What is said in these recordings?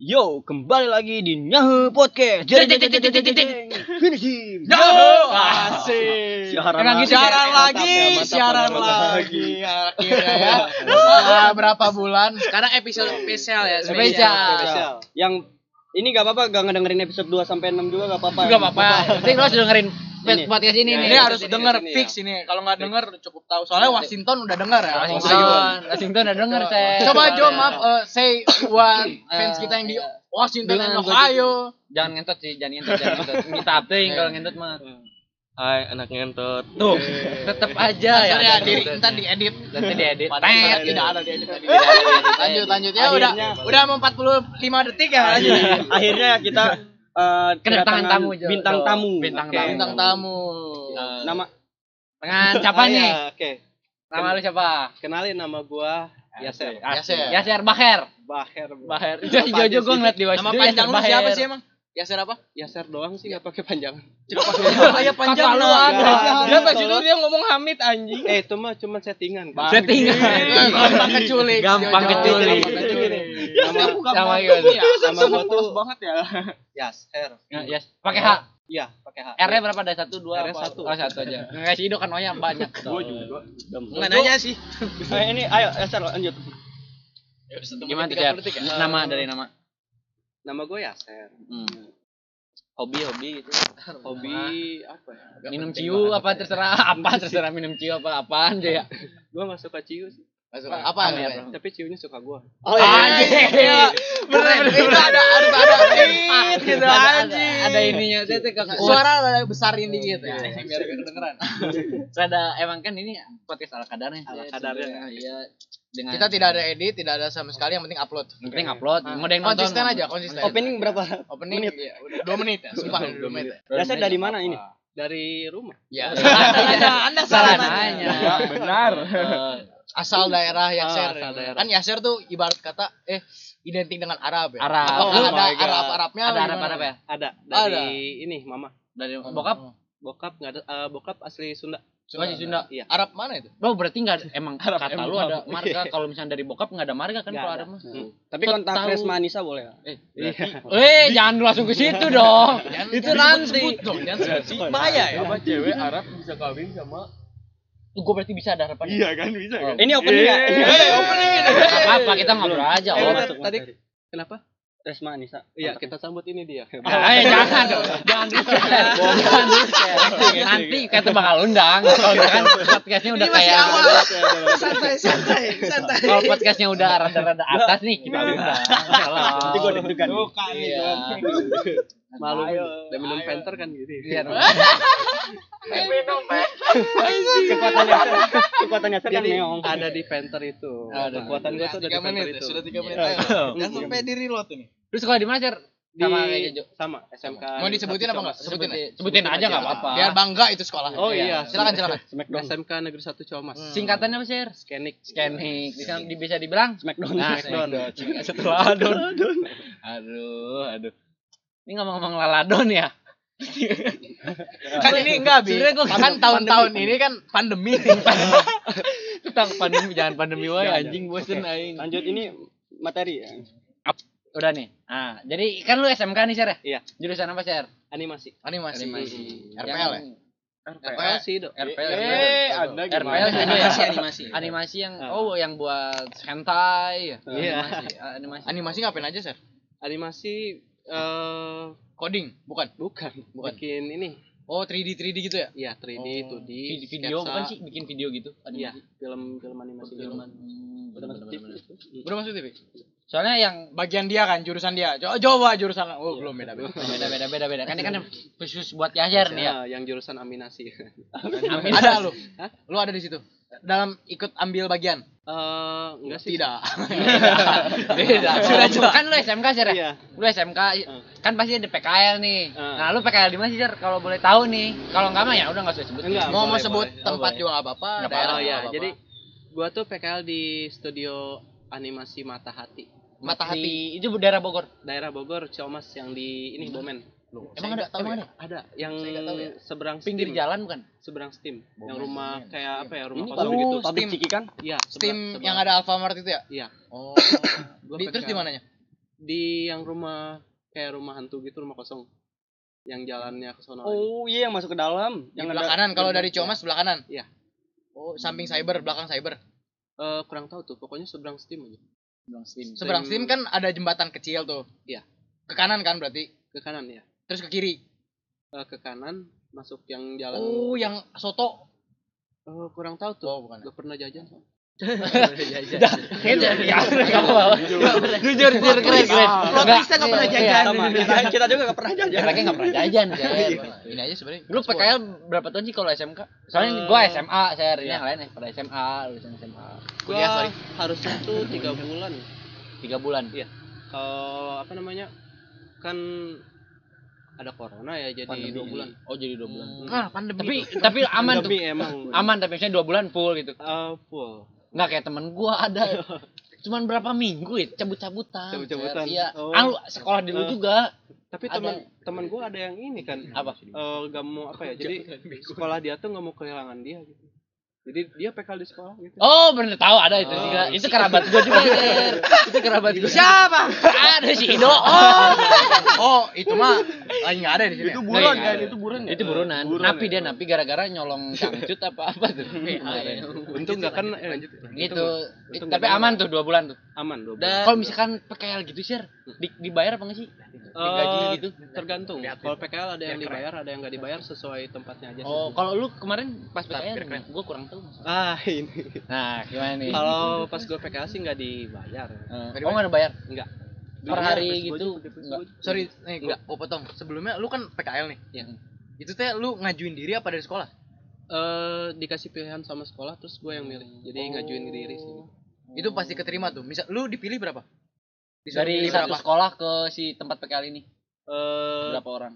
Yo, kembali lagi di Nyahu Podcast. Jeng jeng jeng jeng jeng jeng jeng. Finishing. Yo, Siaran asik. Emang lagi. siaran lagi, siaran lagi. Akhirnya ya. Berapa bulan? Sekarang episode spesial ya, Spesial. Yang ini gak apa-apa, gak ngedengerin episode 2 sampai 6 juga gak apa-apa. Enggak apa-apa. Penting lo harus dengerin Ini. podcast ini Ya, nih. Ini harus ini, denger ini, fix ya. ini. Kalau nggak denger cukup tahu. Soalnya Washington udah denger ya. Washington, Washington udah denger saya. Coba Jo maaf eh, say buat fans kita yang di Washington dan Ohio. Jangan ngentot sih, jangan ngentot, jangan ngentot. Minta update kalau ngentot mah. Hai, anak ngentot. Tuh, tetep aja ya. Sorry ya, diri ntar diedit. Nanti diedit. Padahal Tet. tidak ada diedit tadi. Tidak ada diedit. Lanjut lanjut ya udah udah mau 45 detik ya lanjut. Akhirnya kita eh, Kedatangan tamu. Bintang tamu. Bintang Oke. tamu. Bintang tamu. Nama Dengan siapa Ah, nih? ya, Oke. Nama lu siapa? Kenalin nama gua Yaser. Yaser. Yaser Baher. Baher. Baher. Jojo gue ngeliat di Nama panjang lu siapa sih emang? Yaser apa? Yaser doang sih enggak pakai panjangan. Kayak Kakak lu nah. ada. Dia pas itu dia ngomong Hamid anjing. Eh, itu mah cuma settingan. Settingan. Gampang keculik. Gampang Jojo. Keculik. Gampang keculik. Nama Sama gimana? nama gua tuh banget ya. Yaser. Ya, Yes. Pakai H. Iya, pakai H. R-nya berapa? Ada satu, dua, R-nya apa? satu. Oh, satu aja. Nggak sih, kan Oya banyak. Gua juga. Nggak nanya sih. Eh, ini ayo Yaser lanjut. Gimana tuh? Nama dari nama. Nama gue Yaser. Hmm. Hobi, hobi gitu. Hobi apa ya? Minum ciu apa terserah apa terserah minum ciu apa apaan aja ya. Gue gak suka ciu sih. Masuk apa Amer. namanya? Tapi ciunya suka gue. Oh iya. Bener bener itu ada harus ada beat gitu Ada- ada- anjing. Ada ininya. Saya tuh Suara ada besarin dikit ya. Iya. Biar kedengeran. Ada emang kan ini podcast ala kadarnya. Ala Ya, kadarnya. Iya. Dengan Kita tidak ada edit, tidak ada sama sekali yang penting upload. yang penting upload. Mau ada yang nonton. Konsisten aja, konsisten. Opening berapa? Opening menit? iya, udah 2 menit ya. Sumpah 2 menit. Yaser dari mana ini? Dari rumah. Ya. Anda- Anda Salah nanya. nanya. Benar. Asal daerah Yaser. Ah, asal daerah. Kan Yaser tuh ibarat kata eh identik dengan Arab ya. Arab. Apakah Oh ada. Arab-Arabnya? Ada gimana? Arab Arab ya? Ada Ada. dari ini mama. Dari bokap? Bokap nggak ada eh, bokap asli Sunda. Oh, si Sunda. Iya. Arab mana itu? Oh berarti nggak ada- emang Arab kata emang lu ada marga kalau misalnya dari bokap nggak ada marga kan kalau ada. ada mah. Hmm. Tapi kontak tahu. Resma Anissa boleh ya? Eh, Iya. eh jangan langsung ke situ dong. Itu jangan nanti. sebut dong, jangan sebut. Oh, Bahaya ya. apa cewek Arab bisa kawin sama Gue berarti bisa ada harapan. iya kan bisa kan Ini opening ya? Eh, opening ini. Apa kita ngobrol aja. Eh, Oh. masuk, tadi kenapa? Resma Anissa. iya kita sambut ini dia Eh jangan jangan di share. Jangan di share. Nanti kita bakal undang. Kalau kan podcastnya udah kayak awal. Santai, santai, santai. kalau podcastnya udah rada-rada atas nih kita undang. Nanti gue deg-degan. Iya. Malu. udah minum penter kan gitu Iya. Kekuatan Yaser. Kekuatan Yaser kan meong. ada di penter itu Ada. kekuatan gue tuh ada di 3 penter menit, itu sudah 3 menit. Iya. Jangan sampai di reload ini. Terus kalau di mana Cer? di Sama kayak Jojo. sama SMK Mau disebutin apa enggak? Sebutin, Sebutin. sebutin aja nggak apa-apa. Biar bangga itu sekolah. oh iya Silakan, silakan. Smackdown. SMK Negeri 1 Comas Hmm. Singkatannya apa Cer? Scanik Scanning. Bisa, bisa dibilang? Smackdown. Nah, Smackdown. Setelah adon. Aduh, aduh. Ini ngomong-ngomong laladon ya? Kan ini enggak bi. Kan tahun-tahun ini kan pandemi. Tentang pandemi, jangan pandemi wae Jangan, anjing bosen aing. Lanjut ini materi ya. Udah nih. Nah, jadi kan lu SMK nih, Cer ya? Iya. Jurusan apa, Cer? Animasi. Animasi. Animasi. RPL ya? RPL sih dok RPL. Eh, Anda RPL gimana? itu ya? Animasi, animasi. Animasi yang Ah. oh yang buat hentai. Iya. Animasi. ah, Animasi. Animasi ngapain aja, Sir? animasi eh Coding, bukan? bukan Bukan. bikin ini Oh, 3D 3D gitu ya? Iya 3D Oh. 2D Vid- video sketsa. bukan sih bikin video gitu Iya animasi. film film animasi. Hmm, Udah masuk. TV. Udah masuk TV? Soalnya yang Bagian dia kan, jurusan dia. Coba, coba jurusan. Oh, belum beda beda. beda beda beda beda kan ini kan khusus buat Yaher nih ya. Ya, yang jurusan aminasi Amin. Ada lu. Hah? Lu ada di situ. Dalam ikut ambil bagian. Eh enggak sih Tidak. Beda. Sudah juga kan lu SMK sih ya? Iya. Lu SMK kan pasti ada PKL nih. Hmm. Nah, lu PKL di mana sih, Jar? Kalau boleh tahu nih. Kalau enggak mah ya udah enggak usah sebut. Enggak. mau mau boleh, sebut boleh. tempat boleh. juga nggak apa-apa. Daerah Oh ya, apa-apa. jadi gua tuh PKL di studio animasi Mata Hati. Mata hati. Di, itu daerah Bogor. Daerah Bogor, Ciomas yang di ini Bomen. Loh, Emang ada? tahu ya. ada? Ada yang tahu ya. seberang Pinggir Steam. jalan bukan? Seberang Steam. Bomen, yang rumah Bomen, kayak apa ya, rumah kosong gitu. pabrik Steam. ciki kan? Iya, Steam yang ada Alfamart itu ya? Iya. Oh. Di, terus di mananya? di yang rumah kayak rumah hantu gitu rumah kosong yang jalannya ke sono lagi. Oh iya yang masuk ke dalam. Yang sebelah ada- kanan kalau dari Ciomas sebelah kanan. Iya. Oh, samping cyber, belakang cyber. Eh, kurang tahu tuh pokoknya seberang steam aja Seberang steam kan ada jembatan kecil tuh. Iya. Ke kanan kan berarti. ke kanan ya Terus ke kiri. Eh, ke kanan masuk yang jalan Oh, yang soto. Eh, kurang tahu tuh Oh, bukan. gak pernah jajan Kayaknya ya, nggak apa-apa. Jujur, jujur, keren, keren. Plot Nggak, pernah iya, jajan. iya. Sama. Kita, juga nggak pernah jajan. Mereka nggak pernah jajan. Ini aja sebenarnya. Lu PKL berapa tahun sih kalau SMK? Soalnya gua SMA, iya. yang lain ya, pada SMA, lulusan SMA. Kuliah, Gua sorry. harusnya tuh tiga bulan Tiga bulan. Iya. kalau apa namanya kan ada corona ya jadi Pandemi. dua bulan Oh, jadi dua bulan. Nah, pandemi. Tapi itu. tapi aman tuh. Pandemi emang Aman tapi misalnya dua bulan full gitu. Eh, full Nggak kayak temen gua ada. Cuman berapa minggu ya cabut-cabutan. Cabut-cabutan. Iya. Oh. Ah, lu sekolah di lu Eh. juga. tapi teman teman gue ada yang ini kan Apa? eh gak mau apa ya jadi sekolah dia tuh nggak mau kehilangan dia gitu jadi dia PKL di sekolah gitu Oh, bener tahu ada itu Oh. juga. Itu kerabat gua juga, Cer. Itu kerabat gua. Siapa? Ada si Ido. Oh. Oh, itu mah lagi nggak ada di sini. Itu buron kan? Itu buron ya? Itu buronan. Buron napi ya? dia napi gara-gara nyolong cangcut apa apa tuh. Untung nggak kena eh, Gitu. Tapi aman tuh dua bulan tuh. aman dua bulan Kalau misalkan PKL gitu, di- dibayar apa nggak sih? Digaji Eh, gitu. tergantung kalau PKL ada yang dibayar ada yang nggak dibayar sesuai tempatnya aja sih. Oh, kalau lu kemarin pas PKL gua kurang ah ini Nah, gimana nih? kalau pas gue PKL sih nggak dibayar Eh, oh, nggak ada bayar enggak per hari gitu. Nggak. Sorry, nih gua, gua potong. Sebelumnya lu kan PKL nih. Iya. Itu teh lu ngajuin diri apa dari sekolah? eh dikasih pilihan sama sekolah terus gue yang milih jadi ngajuin diri sih Itu pasti keterima tuh. Misal lu dipilih berapa? Disuruh Dari satu berapa? sekolah ke si tempat PKL ini eh berapa orang?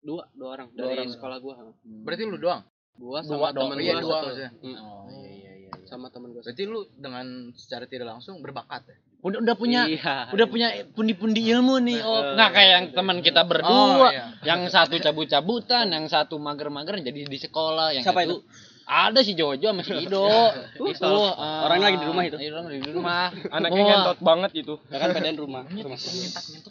dua dua orang Dua dari orang. sekolah gue Berarti lu doang. Gua Dua sama Iya, gue dua satu. Hmm, Oh, iya iya iya. sama temen gue Berarti lu dengan secara tidak langsung berbakat ya? Udah udah punya iya. udah punya pundi-pundi ilmu nih. Oh, Eh, nggak kayak yang teman kita Oh, berdua. iya. Yang satu cabut-cabutan, yang satu mager-mager jadi di sekolah, yang Siapa satu ada si Jojo sama si Ido. itu eh, Orang lagi di rumah itu. iya, Orang lagi di rumah. Anaknya Oh, ngentot banget gitu. Ya kan badan rumah. rumah.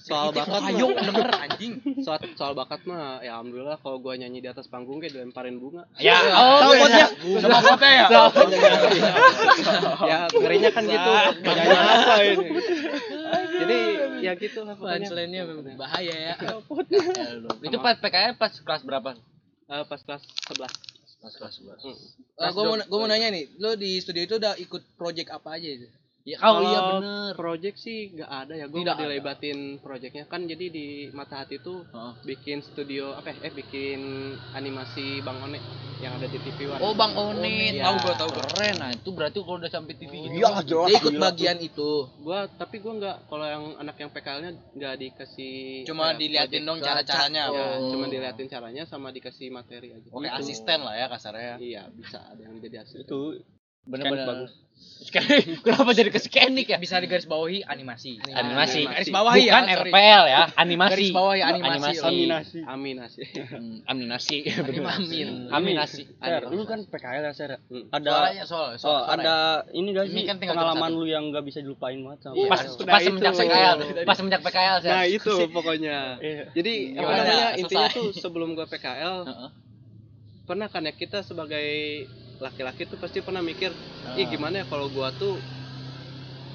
soal bakat Ayo mah denger anjing. soal, soal bakat mah ya alhamdulillah kalau gue nyanyi di atas panggung kayak dilemparin bunga Ya, Tahu oh, bosnya? Sama foto ya? ya ngerinya kan gitu nyanyi apa ini jadi ya gitu lah pokoknya bahaya ya. itu pas PKL pas kelas berapa? Eh, pas kelas 11 Pas kelas 11. Hmm. gue mau gua mau nanya nih, lu di studio itu udah ikut project apa aja itu? Ya, oh iya Kalau bener. project sih nggak ada ya gue Tidak dilebatin projectnya kan jadi di mata hati tuh Heeh. bikin studio apa ya, eh bikin animasi bang one yang ada di TV One Oh, Bang Onin. iya. Tahu gua, tahu. Keren nah itu berarti kalau udah sampai TV gitu. Iya lah jelas. Dia ikut gila. bagian itu. gua tapi gua nggak kalau yang anak yang PKL-nya nggak dikasih Cuma ya, diliatin dong cara-caranya. Ya, Oh. cuma diliatin caranya sama dikasih materi aja Oke, Gitu. asisten lah ya kasarnya. iya bisa ada yang jadi asisten Itu Bener-bener bagus. Kenapa jadi ke ya? Bisa digaris bawahi animasi. Animasi. Garis bawahi Bukan ya, sorry. RPL ya, animasi. Garis bawahi animasi. Aminasi. aminasi Hmm, Aminasi. Amin. Amin. Aminasi. Ser, lu kan PKL ya, Ser. Hmm. Ada Suaranya soal, Oh, soal suara. ada ini gak Ini sih kan pengalaman lu yang gak bisa dilupain banget sama Iya. Pas? Nah, pas itu. semenjak PKL, pas semenjak PKL saya. nah itu pokoknya Iya. jadi apa Gimana? namanya intinya tuh sebelum gua PKL Heeh. pernah kan ya kita sebagai laki-laki tuh pasti pernah mikir ih gimana ya kalau gua tuh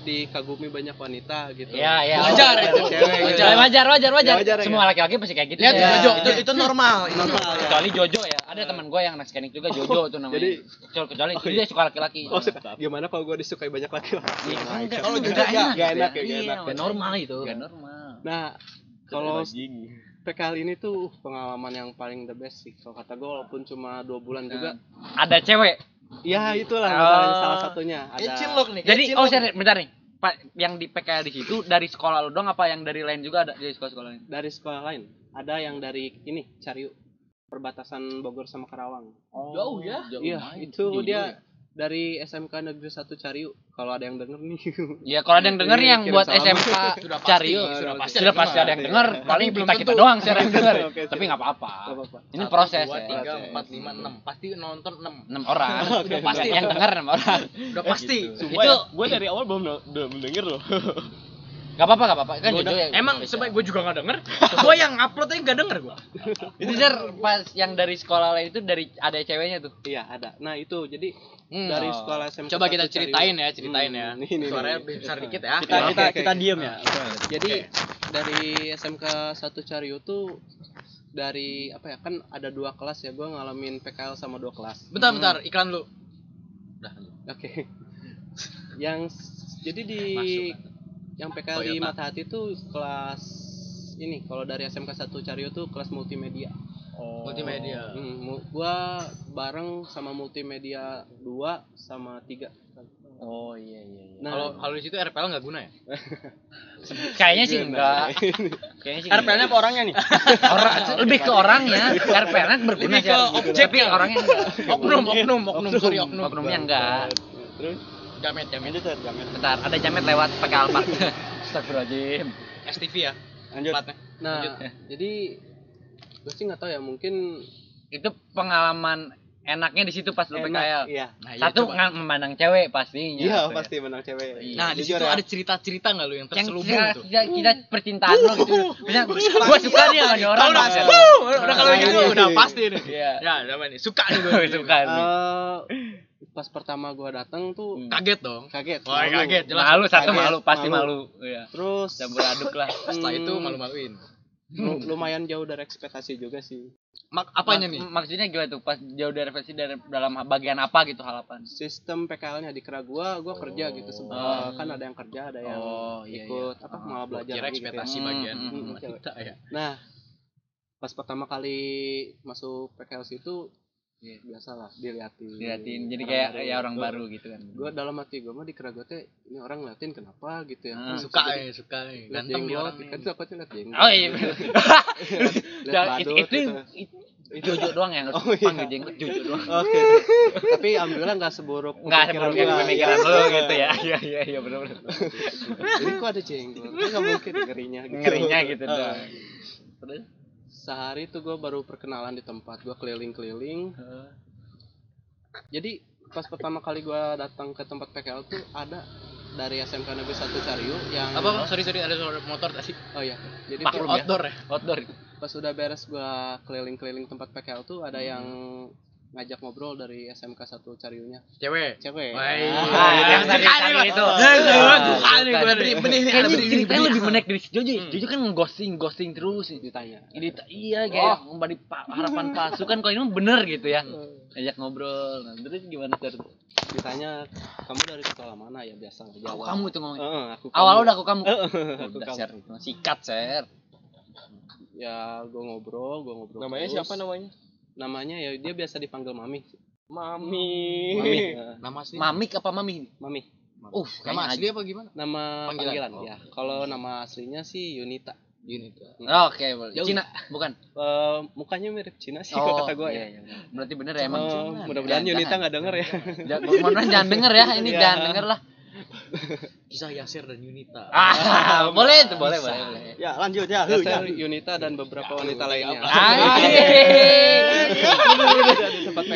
dikagumi banyak wanita gitu Iya, iya. Wajar wajar. itu. Wajar, wajar, wajar, wajar. Ya, wajar, ya. Semua laki-laki pasti kayak gitu. Lihat Ser. Jojo, itu itu normal. Itu normal. Kecuali Jojo ya. Ada teman gue yang anak scanning juga Jojo tuh namanya. Jadi- kecuali kecuali Oh, dia suka laki-laki. oh gimana kalau gua disukai banyak laki-laki Iya, enggak. Kalau Jojo Enggak enak. Gak enak ya, gak Iya, enak. normal itu. Gak normal. nah kalau PKL ini tuh uh, pengalaman yang paling the best sih kalau kata gue walaupun cuma dua bulan juga Ada cewek. ya itulah Oh. masalahnya salah satunya ada cinlok nih. Jadi oh sorry, bentar nih. Pak, yang di PKL di situ dari sekolah lu dong apa yang dari lain juga ada dari sekolah-sekolah lain? dari sekolah lain ada yang dari ini Cariu perbatasan Bogor sama Karawang Jauh ya? Jauh iya itu Jauh dia juga dari SMK Negeri 1 Cariu kalau ada yang denger nih Ya kalau ada yang denger yang buat. SMK Sudah pasti, cari yuk. sudah pasti sudah ada pasti ada yang denger. Paling belum kita kita doang sih yang denger. Tapi nggak apa-apa. Gak apa-apa. Ini proses dua, ya. tiga, Oke. empat, lima, enam. Pasti nonton enam. Enam orang. Udah pasti. Yang denger enam orang. Udah pasti. Itu gue dari awal belum belum denger loh. Gak apa-apa, gak apa-apa. Kan Gua Jojo udah- yang Emang sebaik gue juga gak denger. gue yang upload aja gak denger gue. itu Jar pas yang dari sekolah lain itu dari ada ceweknya tuh. Iya ada. Nah itu jadi Hmm. dari Oh. sekolah SMK Coba kita ceritain ya, ceritain ya. Hmm, ini, Suaranya ini. besar dikit ya. Kita kita oke, kita oke. diem ya. Jadi dari SMK 1 Cariu tuh dari apa ya kan ada dua kelas ya gue ngalamin PKL sama dua kelas Bentar bentar iklan lu. oke yang jadi di yang PKL di Toyota. Matahati tuh kelas ini kalau dari SMK 1 Cariu tuh kelas multimedia Oh. Multimedia. hmm, gua bareng sama multimedia 2 sama 3 Oh iya iya iya. Nah, Kalau kalau di situ RPL nggak guna ya? Kayaknya sih enggak. Kayaknya sih. RPL-nya apa orangnya nih? orang lebih ke orangnya. RPL-nya berguna Lebih sih. ke Tapi objek ya? orangnya enggak. Oknum, oknum, oknum, sorry oknum. Oknumnya enggak. terus Jamet, jamet. Lanjut Ter, jamet. Bentar, ada jamet lewat pakai Alphard. Astagfirullahaladzim. STV ya. Lanjut. Platnya. nah jadi gue sih nggak tahu ya mungkin Itu pengalaman enaknya di situ pas lu PKL. iya Nah, iya, Satu coba. nggak memandang cewek pastinya. iya Gitu ya. pasti menang cewek Nah, di situ ya. ada cerita-cerita nggak lu yang yang terselubung kita, tuh? kita, kita percintaan lo gitu. Misalnya, gua suka nih sama nih orang. Udah, gitu. udah kalau Nah, gitu iya, udah iya. pasti nih. Iya. Ya, udah nih. Suka nih gue. Gua suka nih. Pas pertama gua datang tuh Hmm. Kaget dong. kaget Wah, malu. kaget. jelas. Malu satu Kaget, malu pasti malu. malu. Iya. terus Campur aduk lah. Setelah itu hmm, malu-maluin. lu- lumayan jauh dari ekspektasi juga sih Mak apanya Mak- nih? Maksudnya gimana tuh pas jauh dari versi dari dalam bagian apa gitu halapan? sistem PKL-nya di kera gua gua kerja gitu Oh. sebenarnya kan ada yang kerja ada yang Oh, iya, ikut iya. apa Oh, malah belajar Kira gitu ya. ekspektasi Hmm, bagian hmm, hmm. kita ya. nah pas pertama kali masuk PKL situ Iya. biasalah diliatin Diliatin jadi kayak ya orang baru gitu kan. gue dalam hati gue mah di kera gua teh ini orang ngeliatin kenapa gitu ya Hmm. Suka ya, suka nih. lihat Ganteng jenggot orang kan nih. takutnya lihat jenggot Oh iya. lihat Ya, badut itu, itu, gitu. itu Jojo doang yang harus Oh, iya. panggil jenggot Jojo doang. Oke. Tapi alhamdulillah nggak seburuk pemikiran seperti yang pemikiran Iya. lu gitu ya. Iya iya iya benar benar. Jadi kok ada jenggot? Nggak mungkin ngerinya gitu. Ngerinya gitu Heeh. doang. Terus Sehari tuh gue baru perkenalan di tempat gue keliling-keliling. Jadi pas pertama kali gue datang ke tempat PKL tuh ada dari SMK Negeri 1 Cariu yang Apa? Sorry, sorry ada suara motor tadi. Oh iya. Jadi Maklum. Outdoor ya. outdoor. pas udah beres gue keliling-keliling tempat PKL tuh ada Hmm. yang ngajak ngobrol dari SMK 1 Cariunya. Cewek. Cewek. Wah, Ah, yang tadi Bang. itu. Ya, ya, suka. gue nih. Benih benih, benih. lebih menarik dari si Jojo. Hmm. Jojo kan ghosting, ghosting terus. Ditanya. Ini iya kayak memberi pa- harapan palsu kan kalau ini bener gitu ya. Hmm. Ajak ngobrol. Nah, terus gimana ter? Ditanya kamu dari sekolah mana ya biasa Aku jawab. kamu itu ngomong. Heeh, aku Awal udah aku kamu. Aku Udah share itu. Sikat share. ya gue ngobrol gue ngobrol Namanya terus. siapa namanya? Namanya ya dia biasa dipanggil mami Mami. Mami. Nah, Nama asli. Mamik apa mami? mami Uh, Nama asli apa gimana? nama Panggilan. panggilan, Oh. ya kalau nama aslinya sih Yunita Unit. aja. Oke, boleh. Jauh. Cina, bukan? Eh, mukanya mirip Cina sih kalau kata gue iya, ya iya. Berarti bener ya emang Oh, Cina. mudah-mudahan Yunita nggak denger ya jangan- Mudah-mudahan jangan denger ya. Ini Iya. jangan denger lah. Kisah Yasir dan Yunita. Ah, boleh itu, boleh, boleh, boleh. Ya lanjut ya. Hu, ya. Yunita dan beberapa wanita lainnya Anjing.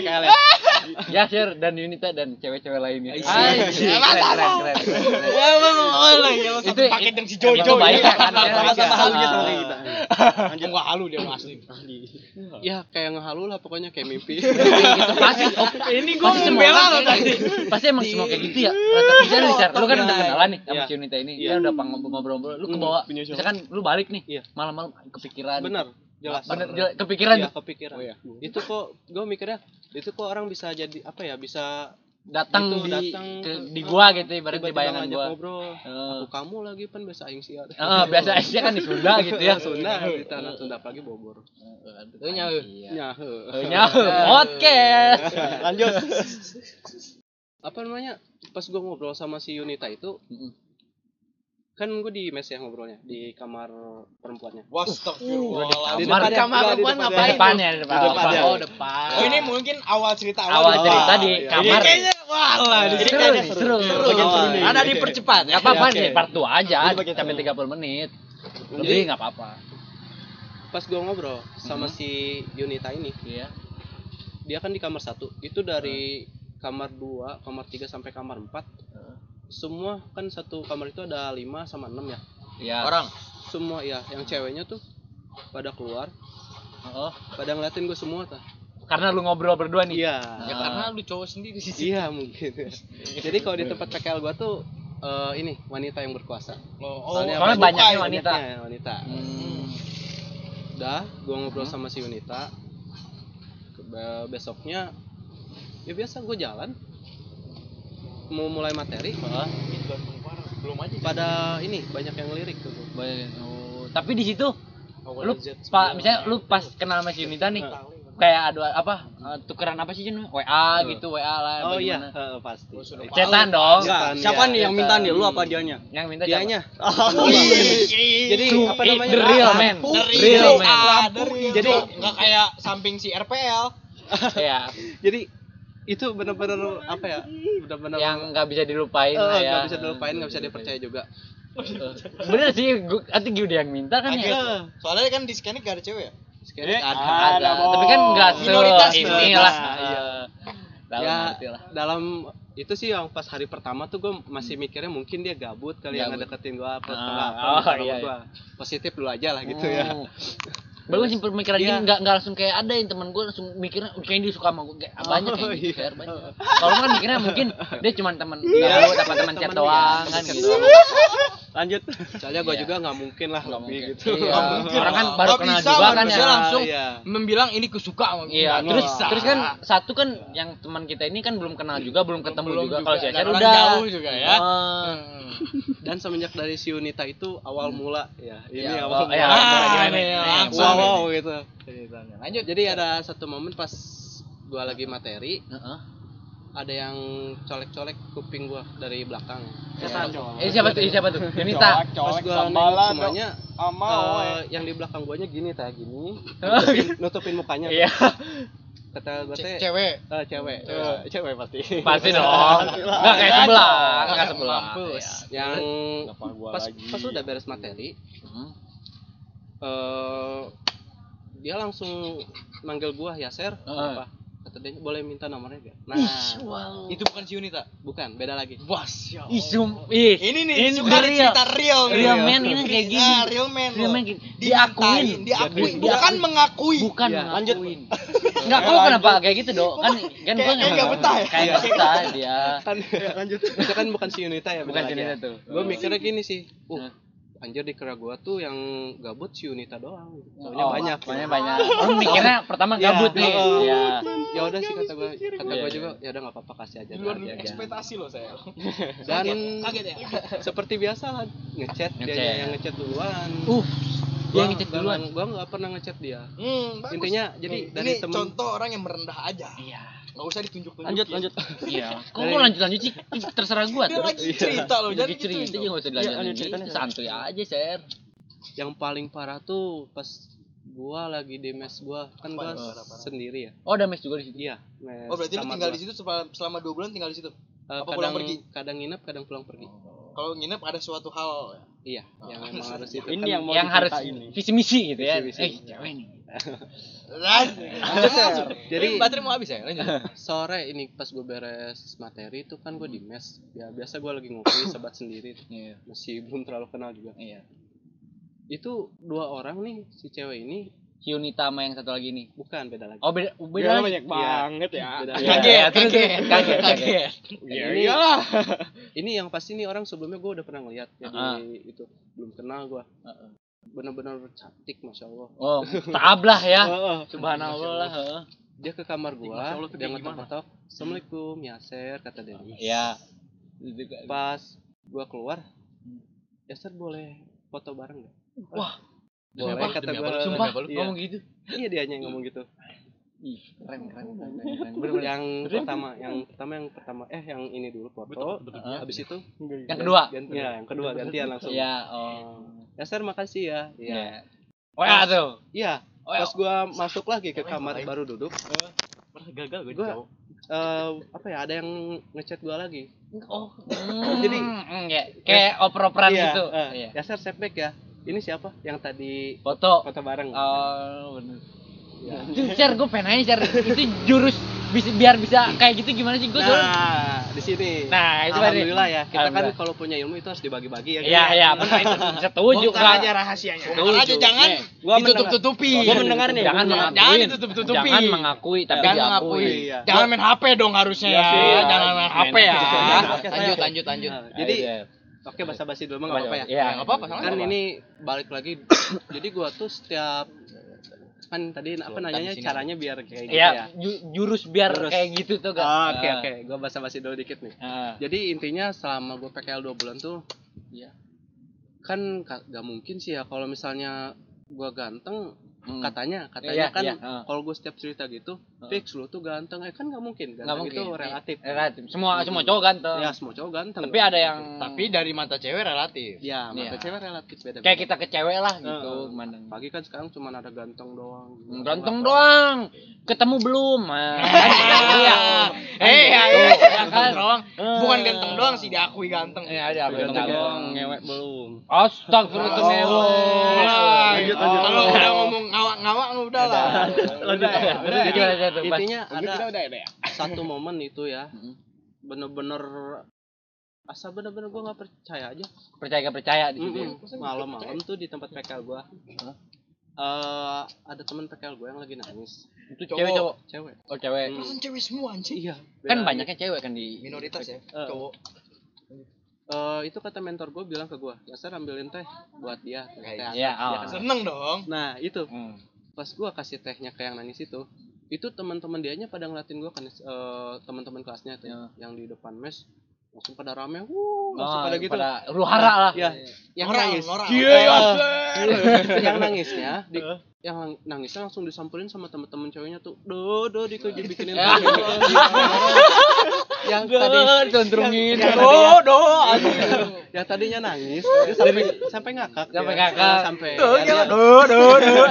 PKL ya Yasir dan Yunita dan cewek-cewek lainnya. Isi. Anjing, keren, keren, keren, keren. Itu paket yang si Jojo baik ya. kan? Sama-sama halunya sama Ah. kita. Halu dia asli. ya kayak ngehalu lah pokoknya kayak mimpi pasti ini gua membela lo kayak tadi. gitu. pasti emang semua kayak gitu ya rata rata nih Jar. lu kan udah kenalan nih sama Iya. si Unita ini Iya. dia udah ngobrol-ngobrol lu Hmm, kebawa misalkan lu balik nih Iya. malam-malam kepikiran bener jelas bener jelas, kepikiran Iya, kepikiran. Itu kok gue mikirnya itu kok orang bisa jadi apa ya bisa datang Itu di datang ke- ke- di gua gitu ibarat di bayangan gua. ngobrol. Eh. aku kamu lagi pan biasa aing sih Eh, biasa aja kan di Sunda gitu ya. Sunda di tanah Sunda apalagi Bogor. Tuh nyawa ya nyawa podcast. Lanjut. apa namanya pas gue ngobrol sama si Yunita itu kan gue di mes ya ngobrolnya di kamar perempuannya Wastagfirullahaladzim. Di Kamar depan kamar di depan ya. ngapain? di depannya di depan Di depannya. Oh, depan. Oh, ini mungkin awal cerita awal dulu. cerita di iya. kamar Ini kayaknya wah lah di Seru sini kayaknya nih, seru. seru. Oh, nih. iya. Ada dipercepat ya. Apa-apa sih, part 2 aja sampai seru. 30 menit. Jadi- Lebih nggak apa-apa. pas gue ngobrol sama Mhm. si Yunita ini Iya. dia kan di kamar satu itu dari kamar 2 kamar 3 sampai kamar 4 semua kan satu kamar itu ada 5 sama 6 ya? Iya. Orang. semua ya yang ceweknya tuh pada keluar. Oh, pada ngeliatin gue semua tuh karena lu ngobrol berdua nih. iya. Ya karena lu cowok sendiri sih. iya mungkin. Jadi kalau di tempat PKL gue tuh eh, ini wanita yang berkuasa. Oh, soalnya banyak- banyaknya wanita. banyaknya wanita. Hmm. udah gue ngobrol sama si wanita. Be- besoknya ya biasa gue jalan mau mulai materi Heeh. belum aja. pada ini banyak yang lirik tuh. Banyak- oh, tapi di situ Awal lu pak misalnya lu pas kenal sama si Yunita nih kayak ada apa eh, tukeran apa sih Jun? WA gitu WA lah oh iya. Pasti. Oh, Cetan dong. Siapa Iya, nih yang iya, minta nih? Lu apa dianya? yang minta dianya. Oh, jadi apa namanya? the real man The real man. Jadi Jadi- nggak kayak samping si RPL. ya jadi itu benar-benar apa ya? Benar-benar yang nggak bisa dilupain eh, lah ya. nggak bisa dilupain nggak bisa dipercaya juga. Eh, bener sih gua nanti gue yang minta kan ya. Soalnya kan di scanning gak ada cewek ya? Sekali ada ada. tapi kan nggak se Minoritas, inilah. minoritas. Eh, dalam ya lah. dalam itu sih yang pas hari pertama tuh gue masih mikirnya mungkin dia gabut kali yang Gabut. ngedeketin gue apa Ah, apa oh, iya, gua. positif dulu aja lah gitu ya. Hmm. Baru sih pemikiran Iya. gini nggak nggak langsung kayak ada yang teman gue langsung mikirnya kayaknya dia suka sama gue kayak banyak Oh, kayak gitu iya. kayak banyak. Kalau kan mikirnya mungkin dia cuma teman Iya. gabut apa teman chat Temen, doang iya. kan gitu. Lanjut. soalnya gue Iya. juga nggak mungkin lah Nggak lebih mungkin. gitu Iya. Nggak mungkin Orang kan baru Nggak kenal bisa juga kan ya. langsung Iya. membilang ini kusuka. Iya, terus bisa. terus kan satu kan yang teman kita ini kan belum kenal juga, belum ketemu Belum juga. juga. Kalau si Dan Acer orang udah jauh juga ya. Oh. Hmm. dan semenjak dari si Unita itu awal mula ya ini Ya, awal oh, mula ya, Ah, gimana? langsung. wow, wow gitu Ceritanya. Lanjut. jadi ada satu momen pas gua lagi materi Heeh. Ada yang colek-colek kuping gua dari belakang Setan. Cowok. Eh siapa tuh? Eh, siapa tuh? Yunita. pas Colek gua sambalan dong. semuanya Ama eh, yang di belakang guanya gini tah gini nutupin, nutupin mukanya Iya. kata gua teh cewek. eh, cewek Cewek. Eh, cewek pasti Pasti dong. Enggak kayak sebelah, enggak sebelah. Iya. yang pas pas udah beres materi Hmm. eh dia langsung manggil gua ya ser apa kata dia boleh minta nomornya gak nah wow. Itu bukan si Unita. bukan beda lagi Bos. Ya Ih, Allah. sum, ih. Ini nih Ini suka real. cerita real nih. Real man ini kayak gini. Ah, real man. Real man gini. Diakuin, Diakuin. diakui, Di- bukan mengakui. Bukan Iya, lanjut. ngakuin. Enggak, kok kenapa kayak gitu, Dok? Kan kan kayak nggak betah ya? Kayak nggak betah dia. kan lanjut itu kan bukan si Unita ya Bukan si Unita tuh. gue mikirnya gini sih uh Nah. Anjir di kera gua tuh yang gabut si Unita doang soalnya Oh, banyak Banyak banyak. Oh, mikirnya pertama Iya, gabut nih. heeh. Iya. ya udah sih kata gua kata Iya, gua iya. juga ya udah nggak apa-apa kasih aja luar aja. ekspektasi loh saya. dan Kaget ya. seperti biasa lah ngechat dia Ngechat. yang ngechat duluan Uh, dia ngechat duluan. gua nggak pernah ngechat dia Hmm, intinya jadi dari ini temen contoh orang yang merendah aja. Iya. Nggak usah ditunjuk-tunjuk. Lanjut, lanjut. Iya. Kok Dari- lu lanjut lanjut sih? Ih, Terserah gua tuh. lagi cerita loh, Jadi jadi cerita gitu. aja enggak usah Iya, lanjut dilanjutin. ceritanya. gitu. Santuy aja, Ser. yang paling parah tuh pas gua lagi di mes gua kan gua sendiri ya Oh, ada mes juga di situ. iya mes Oh berarti lu tinggal gua. di situ selama, selama dua bulan tinggal di situ. Eh, apa kadang pulang pergi? kadang nginep kadang pulang pergi Kalau nginep ada suatu hal. iya yang memang harus itu Ini kan yang mau yang harus nih. visi misi gitu ya. Visi-misi. Eh, cewek nih. Lanjut. jadi baterai mau habis ya? Lanjut. sore ini pas gue beres materi itu kan gue di mes ya biasa gue lagi ngopi sebat sendiri Iya. masih belum terlalu kenal juga Iya. itu dua orang nih si cewek ini Hyunita sama yang satu lagi nih. bukan beda lagi Oh, beda beda Beda lagi. banyak banget ya. Iya, lagi. iya, terus, terus. kaget, kaget. Iya, ini, iyalah. ini yang pasti nih orang sebelumnya gue udah pernah ngeliat jadi Ah. itu belum kenal gue Heeh. bener-bener cantik masya allah Oh, tablah ya. Heeh. Subhanallah lah. heeh. dia ke kamar tuh dia ngetok-ngetok assalamualaikum yaser kata dia Iya. pas gue keluar yaser boleh foto bareng gak Wah, boleh Sumpah, kata gue sumpah Demi apa lu? Iya. ngomong gitu. iya dia yang ngomong gitu Ih, keren keren keren. keren, keren. Yang pertama yang pertama yang pertama eh yang ini dulu foto Heeh. habis itu Yang kedua. ganti, ya yang kedua gantian langsung Iya, oh. ya sir makasih ya iya Iya. Oh ya tuh. iya Oh, ya. pas gua masuk lagi ke kamar baru duduk Pernah gagal gue Gua- eh apa ya ada yang ngechat gua lagi Oh, Jadi, ya, kayak oper-operan Iya, gitu. eh, Iya. ya sir setback ya ini siapa yang tadi Foto. foto bareng Oh, bener. Itu share gue pengen nanya share itu jurus bisa biar bisa kayak gitu gimana sih gue Nah, di sini. Nah, itu alhamdulillah ya. Kita kan kalau punya ilmu itu harus dibagi-bagi ya. Iya iya benar itu setuju Kak. aja rahasianya. Setuju. aja, jangan. Nih, Gua Ditutup-tutupi. Gua mendengar nih. Jangan mengakui. Jangan ditutup-tutupi. Jangan mengakui tapi Jangan diakui. mengakui. Iya. Jangan main HP dong harusnya Iya ya. iya. Jangan main HP ya. Lanjut lanjut lanjut. Jadi Oke basa-basi dulu mah nggak apa-apa ya. Iya, nggak apa-apa, sama Kan apa-apa. ini balik lagi. jadi gua tuh setiap kan tadi apa nanyanya sini. caranya biar kayak gitu Iya, ya. ju- jurus biar Jurus. kayak gitu tuh gak? Oh, Oke oke, gua basa-basi dulu dikit nih. Ah. Jadi intinya selama gue PKL 2 bulan tuh Iya. kan ka- gak mungkin sih ya kalau misalnya gua ganteng Hmm. katanya katanya Iya, kan iya, ah. kalau gue setiap cerita gitu Ah. fix lu tuh ganteng eh kan nggak mungkin ganteng mungkin. itu relatif Relatif. Semua semua cowok ganteng. ya semua cowok ganteng Tapi ada yang Tapi dari mata cewek relatif. ya mata Iya. cewek relatif beda kayak kita ke cewek lah gitu, mandang. pagi kan sekarang cuma ada ganteng doang Hmm, Ganteng doang. Ketemu belum? Ah. Iya. Eh, ya, Gitu, ya, ya ganteng kan? doang. Eh. Bukan ganteng doang sih diakui ganteng. Iya, ada Ganteng ganteng doang, ngewek belum Astagfirullah Oh. ngewek. Kalau udah ngomong ngawak-ngawak udah lah. Ya. Intinya ada ya. satu momen itu ya Mm. bener-bener asa bener-bener gue nggak percaya aja Percaya gak percaya di situ. ya? Malam-malam tuh di tempat PKL gua eh ada teman PKL gue yang lagi nangis Itu Cowok. cewek cowok. cewek Oh, cewek. Hmm. Kan cewek semua anjing. iya Kan banyaknya cewek kan di Minoritas ya. Eh. Cowok. Eh, itu kata mentor gue bilang ke gue dasar ambilin teh buat dia teh hangat." Iya, Ya oh. kan? Seneng dong. nah itu Hmm. pas gue kasih tehnya ke yang nangis itu itu teman-teman dianya pada ngeliatin gue kan eh, teman-teman kelasnya tuh Ya. yang di depan mes langsung pada rame wuh langsung Oh, pada gitu pada huru hara lah. ya yang nangis orang. Eh, yang nangisnya di, yang nangisnya langsung disamperin sama temen-temen ceweknya tuh do do di bikinin gitu. yang tadi yang Do, tadinya, do. yang tadinya nangis dia sampai sampai ngakak Sampai dia. ngakak. sampai. Do, ya, dia, do, do, do.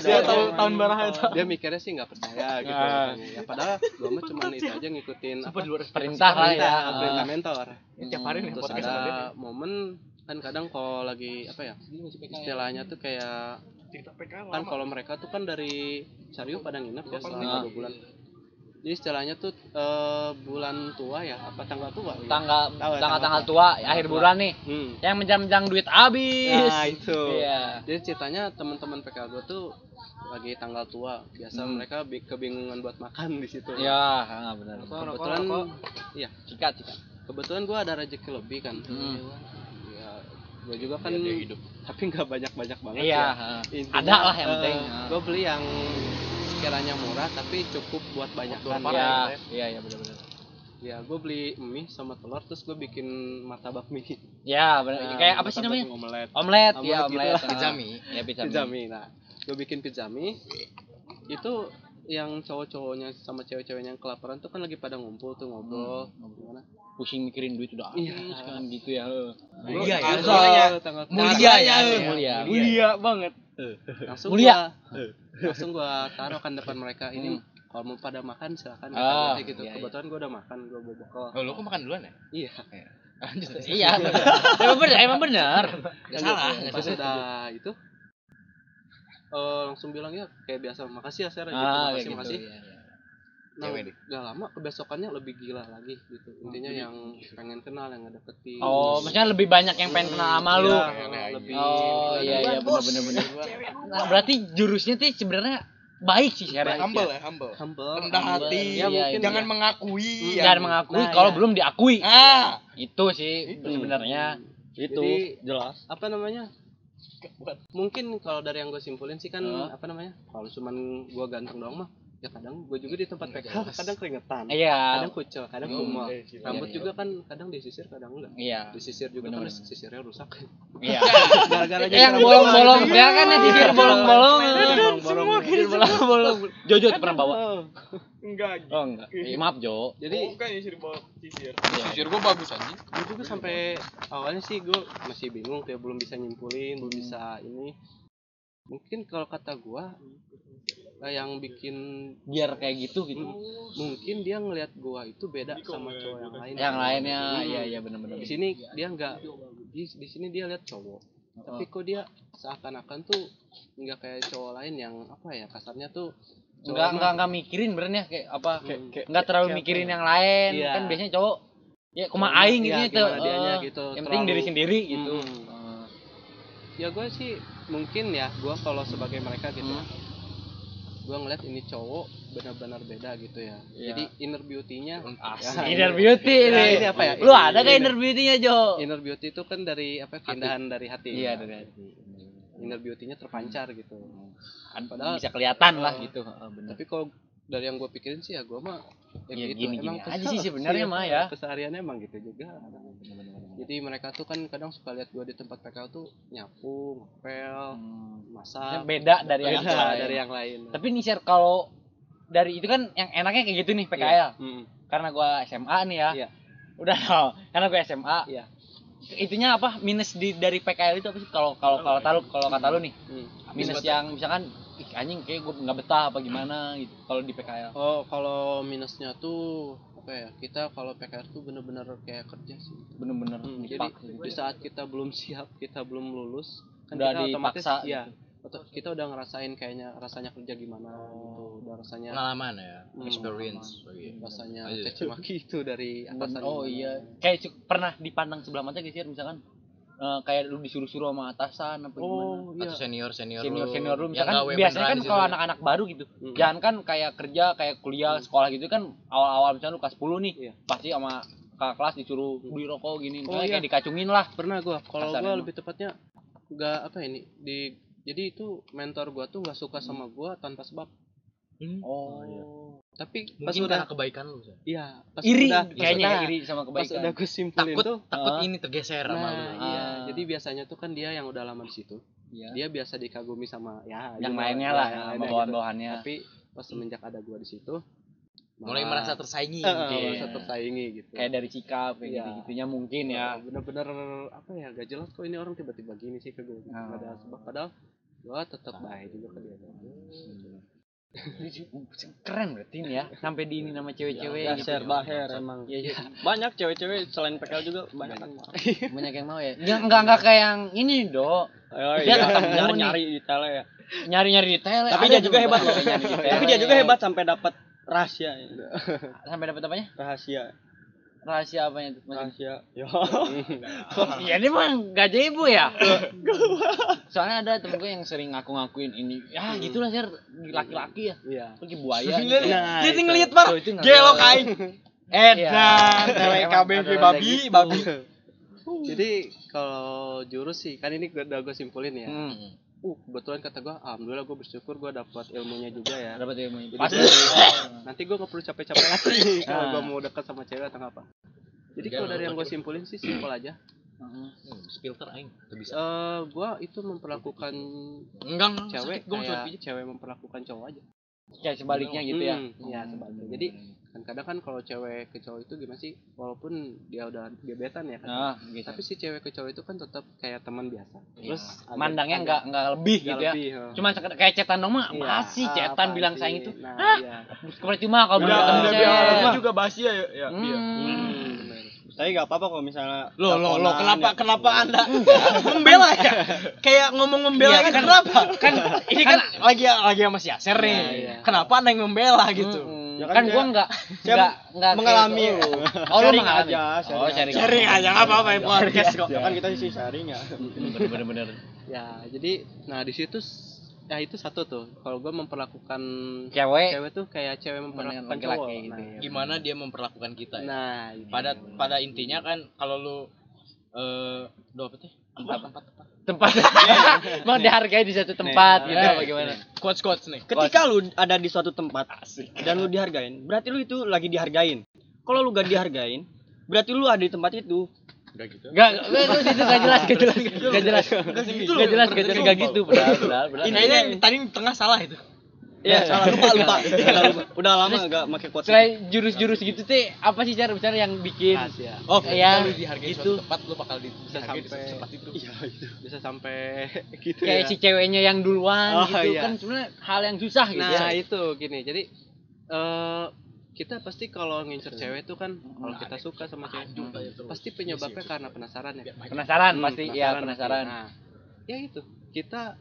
dia tahu tahun Iya. baraha itu. Dia mikirnya sih nggak percaya gitu. Ah. ya padahal gua mah cuma itu aja ngikutin Perintah lah ya. perintah perintah mentor. Tiap hari nih podcast ada momen kan kadang kalau lagi apa ya istilahnya tuh kayak kan kalau mereka tuh kan dari Cariu pada nginep ya selama dua bulan jadi istilahnya tuh eh, bulan tua ya apa tanggal tua ya? Tanggal ya, tanggal tanggal tanggal tua akhir bulan nih. hmm. Yang menjam-jam duit habis. nah itu Iya. jadi ceritanya teman-teman PKL gue tuh lagi tanggal tua biasa Hmm. mereka bi- kebingungan buat makan di situ Iya, ah, benar. kebetulan iya Sikat, sikat. kebetulan gue ada rezeki lebih kan Hmm. Ya gue juga kan tapi nggak banyak banyak banget Iya, ya. Intinya, Ada lah yang penting. ah. gue beli yang sekiranya murah tapi cukup buat banyak kan Iya, iya, iya benar-benar. ya gue beli mie sama telur terus gue bikin martabak mie Ya, benar. Nah, Kayak apa sih namanya? omelet Omelet, Omelet ya gitu omelet. ah. Pizza mie. Ya pizza, mie nah gue bikin pizza mie itu yang cowok-cowoknya sama cewek-ceweknya yang kelaparan tuh kan lagi pada ngumpul tuh ngobrol gimana Pusing mikirin duit udah habis Iya. kan gitu ya. heuh. Mulia ya. Langsung Mulia. ya. Mulia. Mulia banget. langsung Mulia. gua langsung gua taruh kan depan mereka ini kalau mau pada makan silakan Ah, gua, gitu iya, iya. kebetulan gua udah makan gua bawa bekal Oh, lu kok makan duluan ya? iya. Iya. Emang benar, emang benar. Gak salah. pas udah itu eh, langsung bilang ya kayak biasa makasih ya Sarah gitu Ah, makasih kayak makasih gitu. iya, iya. nah Cewek deh. gak lama kebesokannya lebih gila lagi gitu intinya yang pengen kenal yang ngedeketin Oh, maksudnya lebih banyak yang pengen kenal sama lu. Iya, lebih Oh, iya iya benar benar benar. Nah, berarti jurusnya tuh sebenarnya baik sih sekarang. Humble ya, humble. humble Rendah Humble. hati. Iya, mungkin Jangan iya. mengakui. Jangan yang- mengakui Nah, kalau iya. belum diakui. Ah. Itu sih sebenarnya. Itu Jadi- jelas. apa namanya mungkin kalau dari yang gue simpulin sih kan Heeh. apa namanya kalau cuman gue ganteng doang mah ya kadang gue juga di tempat PKL kadang keringetan Iya. kadang kucel kadang Hmm. kumel Iya, rambut iya. juga kan kadang disisir kadang enggak Iya. disisir juga kan Bener-bener. sisirnya rusak Iya. gara-gara yang bolong-bolong ya kan ya sisir bolong-bolong. bolong-bolong bolong-bolong. Jojo pernah bawa. Enggak. Oh enggak. Eh, maaf Jo. jadi Bukan sisir sisir. Iya. Sisir gua bagus anjing. gue juga sampai awalnya sih gue masih bingung kayak belum bisa nyimpulin belum bisa ini mungkin kalau kata gue yang bikin Biar kayak gitu gitu. mungkin dia ngelihat gua itu beda sama cowok yang lain Yang lainnya Hmm. iya iya benar-benar. di sini dia nggak di, di sini dia lihat cowok tapi kok dia seakan-akan tuh nggak kayak cowok lain yang apa ya kasarnya tuh mah- enggak enggak mikirin benernya kayak apa? Kayak- kayak- Enggak terlalu mikirin ya? yang lain. Iya. Kan biasanya cowok ya kuma Cowok, aing iya, gitu gitu. dianya Eh, gitu, Yang penting diri sendiri gitu. Hmm. Eh, ya gue sih mungkin ya gue kalau sebagai mereka gitu Hmm. gue ngeliat ini cowok benar-benar beda gitu ya Iya. jadi inner beauty-nya. Ya, Inner beauty Ya, ini. ini apa ya? Lu ada gak Inner- inner beauty-nya, Jo? inner beauty itu kan dari apa keindahan dari hati Iya, dari hati. inner beauty-nya terpancar gitu Padahal bisa kelihatan lah Oh. gitu. Heeh, bener. tapi kalau dari yang gue pikirin sih ya gue mah ya Ya, gitu gini-gini emang aja kesel sih sebenarnya mah ya. kesehariannya emang gitu juga jadi mereka tuh kan kadang suka lihat gue di tempat PKL tuh nyapu ngepel Hmm. masak Beda dari yang beda lain. dari yang lain Tapi nih share kalau dari itu kan yang enaknya kayak gitu nih PKL. Hmm. Karena gua SMA nih ya. Iya. Udah tau. Karena gua SMA. Iya. Itunya apa? Minus di dari PKL itu apa sih kalau kalau kalau kalau kata lu nih. Hmm. Minus yang misalkan ih anjing kayak gua nggak betah apa gimana gitu kalau di PKL. Oh, kalau minusnya tuh apa ya? Kita kalau PKR tuh bener-bener kayak kerja sih. Bener-bener Hmm, jadi gitu. di saat kita belum siap, kita belum lulus, kan Udah kita otomatis dipaksa ya. Atau kita udah ngerasain kayaknya rasanya kerja gimana gitu. Udah rasanya Pengalaman ya, Hmm, experience. rasanya Oh, iya. caci maki itu dari atasan. oh gimana. iya. Kayak pernah dipandang sebelah mata gitu ya misalkan eh, kayak lu disuruh-suruh sama atasan apa gimana. Oh, iya. Atau senior senior senior senior lu misalkan gawe biasanya kan kalau situ. anak-anak baru gitu Hmm. jangan kan kayak kerja kayak kuliah sekolah gitu kan awal-awal misalnya lu kelas 10 nih Iya. pasti sama kakak kelas disuruh beli rokok gini Oh, iya. kayak dikacungin lah Pernah gua, kalau gua lebih tepatnya nggak apa ini di jadi itu mentor gua tuh nggak suka sama gua tanpa sebab. Hmm. oh, Tapi pas Mungkin udah karena kebaikan lu. Iya, pas iri udah, pas kayaknya udah- iri sama pas kebaikan udah gue simpulin Takut tuh takut Ah. ini tergeser sama lu. Nah, iya. Ah. Jadi biasanya tuh kan dia yang udah lama di situ. Iya. Dia biasa dikagumi sama ya yang lainnya ya, lah yang sama gitu. bawahan-bawahannya Tapi pas semenjak ada gua di situ Mulai merasa tersaingi. Eh, Iya. merasa tersaingi gitu. kayak dari sikap kayak Iya. gitu-gitunya mungkin ya bener-bener apa ya gak jelas kok ini orang tiba-tiba gini sih ke gue Ah. Gak ada sebab padahal gua tetap baik juga ke dia keren berarti ini ya sampai di ini nama cewek-cewek gitu. Dasar baher emang. Iya, iya. Banyak cewek-cewek selain PKL juga banyak kan. banyak yang mau ya Nggak- nggak nggak kayak yang ini do Oh Dia iya, ketemu nih. nyari-nyari di tele ya. nyari-nyari detail Tapi ada dia juga hebat. nyari. Tapi dia juga hebat sampai dapat rahasia. ya. sampai dapat apanya Rahasia. Rahasia tuh Mas? Rahasia. Yo. ya ini mah gak ibu ya soalnya ada temen gue yang sering ngaku-ngakuin ini ya gitulah sih laki-laki ya iya pergi buaya gitu. Nah, Dia itu. ngeliat par. Itu Gelok aing. Iya. Edan, Emang TWKB babi, gitu. babi. jadi kalau jurus sih kan ini udah gue simpulin ya Hmm. Uh kebetulan kata gua alhamdulillah gue bersyukur gue dapat ilmunya juga ya. Dapat ilmu Jadi pasti nanti gue nggak perlu capek-capek lagi kalau Ah. gue mau dekat sama cewek atau apa. Jadi kalau dari yang gue simpulin sih simpel aja. Heeh. Hmm, Filter aing, bisa. eh gue itu memperlakukan Enggak, enggak, cewek sakit, gua kayak mau cewek memperlakukan cowok aja. Kayak sebaliknya gitu ya. Hmm, iya sebaliknya. Jadi kan kadang kan kalau cewek ke cowok itu gimana sih walaupun dia udah gebetan ya kan nah gitu tapi si cewek ke cowok itu kan tetap kayak teman biasa terus agak- mandangnya nggak nggak lebih nggak gitu ya lebih, heeh. cuma sekedar kayak cetan dong mah Iya, masih ah, cetan bilang sayang itu nah, ah iya. percuma kalau Udah, bilang ketemu udah cewek juga basi ya, ya. Hmm. iya. Hmm. Tapi gak apa-apa kalau misalnya Loh, loh, loh, teleponan kenapa ya. kenapa Anda membela ya? Kayak ngomong membela Iya, gitu kan- kenapa? kan Ini kan lagi lagi sama si Aser nih. Iya, iya. Kenapa Anda yang membela gitu? Mm-mm. Ya kan kan gua saya- nggak saya nggak nggak kayak mengalami. lu. oh lu Sharing mengalami aja, oh sharing sharing aja. Sharing aja nggak apa-apa ya podcast kok. Ya kan kita sih sharing ya. bener bener bener ya jadi nah di situ ya itu satu tuh kalau gue memperlakukan cewek cewek tuh kayak cewek memperlakukan laki-laki cowok gitu nah, ya. Gimana dia memperlakukan kita ya? nah. Pada pada intinya kan kalau lu eh do apa tuh? Tempat tempat tempat. Tempat mau dihargai di satu tempat Nih, gitu eh, bagaimana Quotes quotes nih. Ketika lu ada di suatu tempat dan lu dihargain, berarti lu itu lagi dihargain. Kalau lu gak dihargain, berarti lu ada di tempat itu. Udah gitu. Gak, gak, itu itu gak jelas, gak jelas, gak jelas, gak gitu jelas, gak jelas, gak jelas, gak gitu, benar, benar, benar. Kayaknya tadi di tengah salah itu. Ya, salah lupa lupa. Udah lupa. Udah lama gak pakai quotes. Selain jurus-jurus gitu teh, apa sih cara bicara yang bikin rahasia Oh, Iya, ketika lu dihargai gitu. suatu tempat lu bakal di, Bisa di sampai- suatu tempat itu. iya itu bisa sampai gitu kayak ya si ceweknya yang duluan Oh, gitu iya. kan sebenarnya hal yang susah gitu. nah ya. itu gini jadi eh kita pasti kalau ngincer cewek itu kan kalau kita suka sama cewek kayak pasti penyebabnya karena penasaran ya Penasaran Hmm, pasti, iya pasti. penasaran. Nah, ya itu kita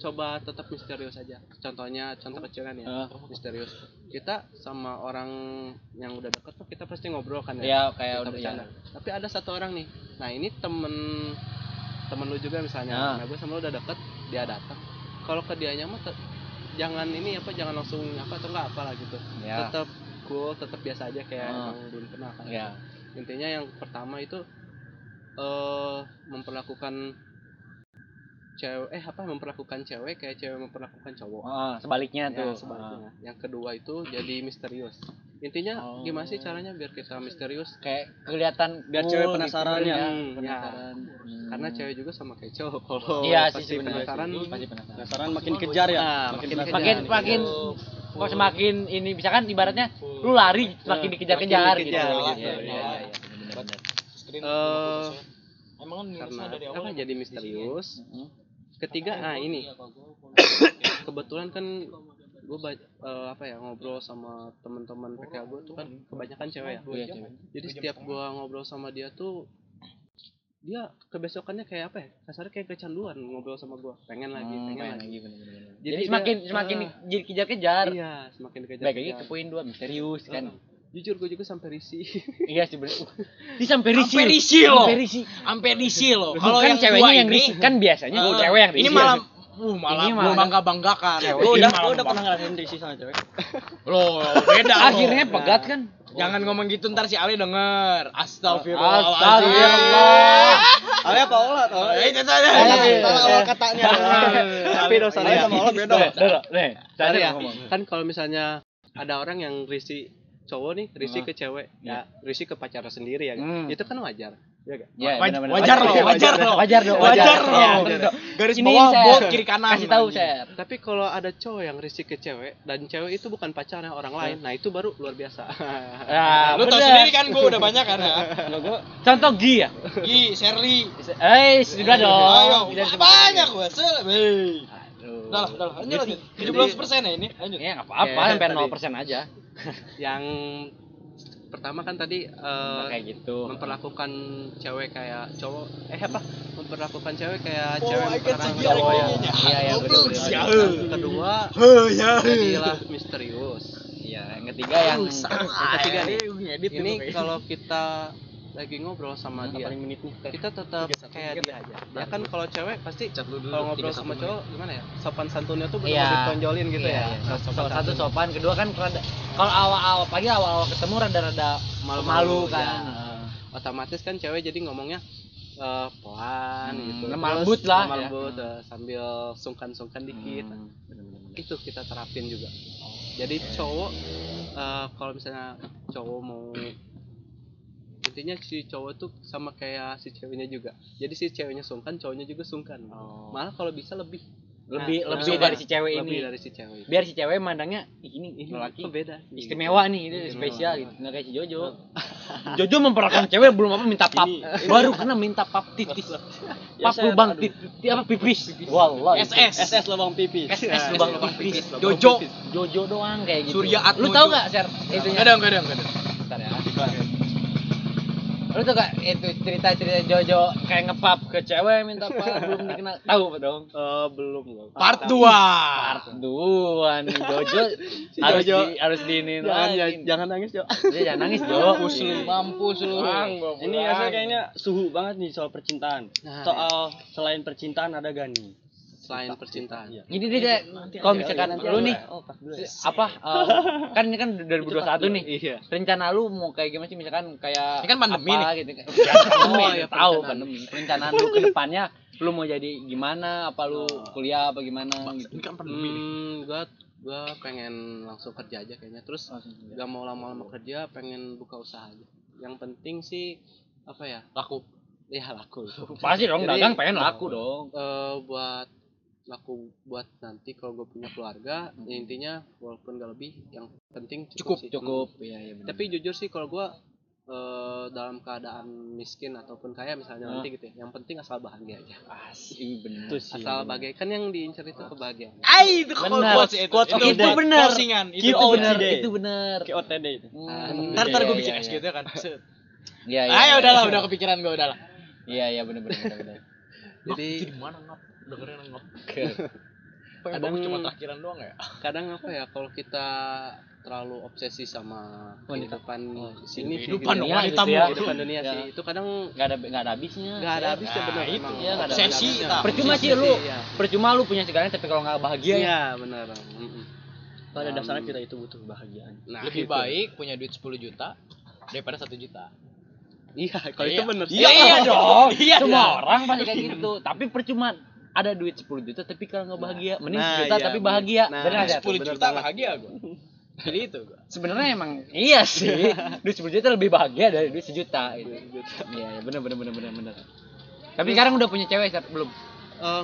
coba tetap misterius aja. Contohnya contoh kecil kan ya Ah. misterius. Kita sama orang yang udah deket tuh kita pasti ngobrol kan ya? Kita kayak udah bercanda. ya. tapi ada satu orang nih. Nah ini temen temen lu juga misalnya. Ah. nah gue sama lu udah deket dia datang kalau ke dianya mah jangan ini apa jangan langsung apa atau enggak apalah gitu. Ya tetap cool tetap biasa aja kayak Ah. emang belum kenal kan. Ya intinya yang pertama itu eh memperlakukan cewek eh apa memperlakukan cewek kayak cewek memperlakukan cowok. Oh, sebaliknya Ya, tuh. sebaliknya. yang kedua itu jadi misterius. Intinya Oh. gimana sih caranya biar kita misterius? Ah, kayak kelihatan Biar cool cewek gitu, penasaran ya. Hmm, penasaran. Hmm. karena cewek juga sama kayak cowok. Kalau iya sih pasti sebenarnya penasaran. sih. pasti penasaran. Penasaran makin kejar ya. Ah, makin kejar. makin makin kok semakin ini misalkan ibaratnya lu lari semakin Nah, dikejar-kejar makin gitu. dikejar, Iya, iya, iya, iya, eh Emang kan karena dari awal jadi misterius Mm-mm. ketiga nah ini kebetulan kan gue apa ya ngobrol sama teman-teman PK gue tuh kan kebanyakan cewek ya Iya, cewek. jadi setiap gue ngobrol sama dia tuh dia kebesokannya kayak apa ya kasarnya kayak kecanduan ngobrol sama gue pengen lagi Hmm, pengen pengen lagi. Jadi Jadi, dia- semakin semakin ah. dikejar-kejar. iya semakin dikejar Baik lagi ke poin dua misterius kan. Jujur gue juga sampai risih iya sih bener. Di sampai risih. Sampai risih loh. Sampai risih. sampai risi loh. Kalau Kalau kan yang ceweknya yang ini, risih kan biasanya eh, cewek yang risih. Ini malah Uh, malah Ini gua malah- bangga banggakan. Lu udah lu udah pernah ngerasain risih sama cewek? Loh, beda akhirnya pegat kan. Jangan ngomong gitu ntar si Ali denger. Astagfirullah. Astagfirullah. Ale apa? Eh, itu saja. Eh, olah katanya. tapi dosa dia sama olah beda. Nih, saya ya, ngomong. kan kalau misalnya ada orang yang risih cowok nih risih Ah. ke cewek ya risih ke pacarnya sendiri ya Hmm. itu kan wajar ya gak? Ya, wajar loh, wajar loh. Wajar dong, Wajar loh. dong. Garis Ini bawah saya bold kiri kanan. Kasih tahu saya. Tapi kalau ada cowok yang risih ke cewek dan cewek itu bukan pacarnya orang lain, nah itu baru luar biasa. Ya, Lu tau sendiri kan gue udah banyak kan ya. Contoh Gi ya? Gi, Sherly. Eh, sudah dong. Ayo, disebut. banyak gue. Udah lah, udah lah. Lanjut lanjut. 17 persen ya ini. Lanjut. Ya nggak apa-apa, sampai tadi. 0% aja. yang pertama kan tadi eh, kayak gitu. memperlakukan cewek kayak cowok eh apa? Memperlakukan cewek kayak Oh, cewek memperlakukan cowok ya. ya. Iya, iya, sial. Yang kedua Heh, ya. jadilah misterius. Iya, yang ketiga yang Yang ketiga nih, ini kalau kita lagi ngobrol sama dia, Paling menit nih. kita tetap kayak dia aja. Ya kan kalau cewek pasti kalau ngobrol sama cowok gimana ya? Sopan santunnya tuh benar Iya. ditonjolin gitu Iya, ya. iya. Sopan satu sopan, kedua kan kalau awal-awal pagi awal-awal ketemu rada-rada Malu-malu, malu kan. ya. Otomatis kan cewek jadi ngomongnya eh, pelan Hmm, gitu. lembut lah, lemah ya. lembut, eh, sambil sungkan-sungkan dikit. Hmm. Itu kita terapin juga. Jadi cowok eh, kalau misalnya cowok mau intinya si cowok tuh sama kayak si ceweknya juga. Jadi si ceweknya sungkan, cowoknya juga sungkan. Oh. Malah kalau bisa lebih Lebih Nah, lebih nah, dari si cewek lebih ini. dari si cewek. Biar si cewek mandangnya "Ih, ini Ini laki beda. istimewa nih, itu Istimewa. spesial gitu. Nggak kayak si Jojo. Jojo memperlakukan cewek belum apa minta pap. Baru kena minta pap titis. Pap saya- lubang titis apa pipis. Wallahi. SS. SS lubang pipis. SS lubang pipis. Jojo. Jojo doang kayak gitu. Surya Lu Atmojo. tahu nggak, Ser? Itunya. Enggak ada, enggak ada, enggak ada. Ya. Lu tuh gak itu cerita-cerita Jojo kayak ngepap ke cewek minta pap belum dikenal tahu apa dong? Eh, belum loh. Part 2. Part dua nih Jojo harus Jojo. di, harus diinin Jangan ya, lagi. jangan nangis, Jo. Dia jangan nangis Jo. Mampus lu, mampus lu. Ini asal kayaknya suhu banget nih soal percintaan. Nah, Soal selain percintaan ada gani. Selain percintaan. Iya. Deh kayak kalau misalkan lu nih Oh, ya. apa eh, kan ini kan 2021 nih. Iya. Rencana lu mau kayak gimana sih misalkan kayak Ini kan pandemi apa gitu kan. Ya, pandemi, Oh, iya, tahu perencanaan. pandemi. Perencanaan lu ke depannya lu mau jadi gimana? Apa lu kuliah apa gimana gitu. Ini kan pandemi nih. Hmm, gua gua pengen langsung kerja aja kayaknya. Terus gak mau lama-lama kerja, pengen buka usaha aja. Yang penting sih apa ya? Laku. Ya laku. Pasti dong Jadi, dagang pengen laku dong. eh, buat laku buat nanti kalau gue punya keluarga ya intinya walaupun gak lebih yang penting cukup, Cukup, sih. Cukup. Iya iya Hmm. tapi jujur sih kalau gue eh, dalam keadaan miskin ataupun kaya misalnya Ah. nanti gitu ya yang penting asal bahagia aja Asli bener. Itu sih. asal bahagia kan yang diincar itu kebahagiaan Ai, itu Bener. quotes itu. Quotes Itu the day. bener. Closingan. Itu Q.O.T. bener, day. itu bener. Kayak OTD itu. Hmm, Ntar ntar iya, gue iya, bikin iya. X gitu ya kan. Iya iya. Ayo udahlah, udah kepikiran gue udahlah. Iya iya bener bener bener. bener. jadi Di mana ngap? Dengerin nggak Kadang- kadang cuma terakhiran doang ya kadang apa ya kalau kita terlalu obsesi sama Wanita. kehidupan sini sih kehidupan gitu. dong, Iya, wanita gitu ya. kehidupan dunia Ya. sih itu kadang nggak ada nggak ada habisnya nggak ada habisnya Nah, benar itu. emang. Iya, ada Obsesi, tak. percuma sih lu iya. percuma lu punya segalanya tapi kalau nggak bahagia ya iya benar pada Um, dasarnya kita itu butuh kebahagiaan nah lebih itu. baik punya duit 10 juta daripada 1 juta iya kalau Iya. itu benar sih iya, iya dong Iya semua orang pasti kayak gitu tapi percuma ada duit 10 juta tapi kalau nggak bahagia mending Nah, 10 juta iya, tapi bener. bahagia. Nah, bener nggak, Jar? 10 bener juta banget. bahagia gua. Jadi itu sebenarnya emang iya sih. Duit 10 juta lebih bahagia dari duit sejuta gitu. iya iya bener bener bener bener bener. Tapi sekarang udah punya cewek Sar? belum? Eh,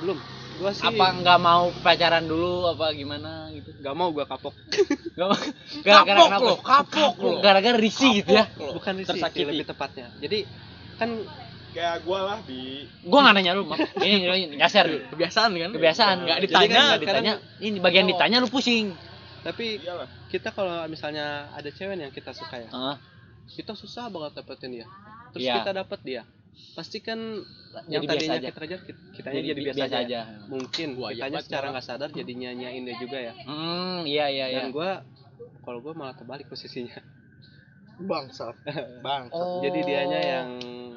belum. Gua sih apa nggak mau pacaran dulu apa gimana gitu? Nggak mau gua kapok. Nggak mau? Gara-gara kapok lo kapok lo gara-gara risih gitu ya? Bukan risih sih, lebih tepatnya. Jadi kan kayak gua lah di gua nggak nanya lu ini ini ngasar dulu kebiasaan kan? Kebiasaan. Nggak Jadi ditanya kan nggak ditanya. ini bagian ditanya lu pusing. Tapi iyalah. kita kalau misalnya ada cewek yang kita suka ya ah kita susah banget dapetin dia. Terus Iya. kita dapet dia. Pasti kan Jadi yang biasa tadinya aja. kita kejar kita kitanya jadi, biasa, aja, aja. mungkin iya kitanya secara nggak sadar jadi nyanyain dia juga ya. Hmm, iya iya iya. dan gua kalau gua malah terbalik posisinya. Bangsat. Bangsat. Oh. jadi dianya yang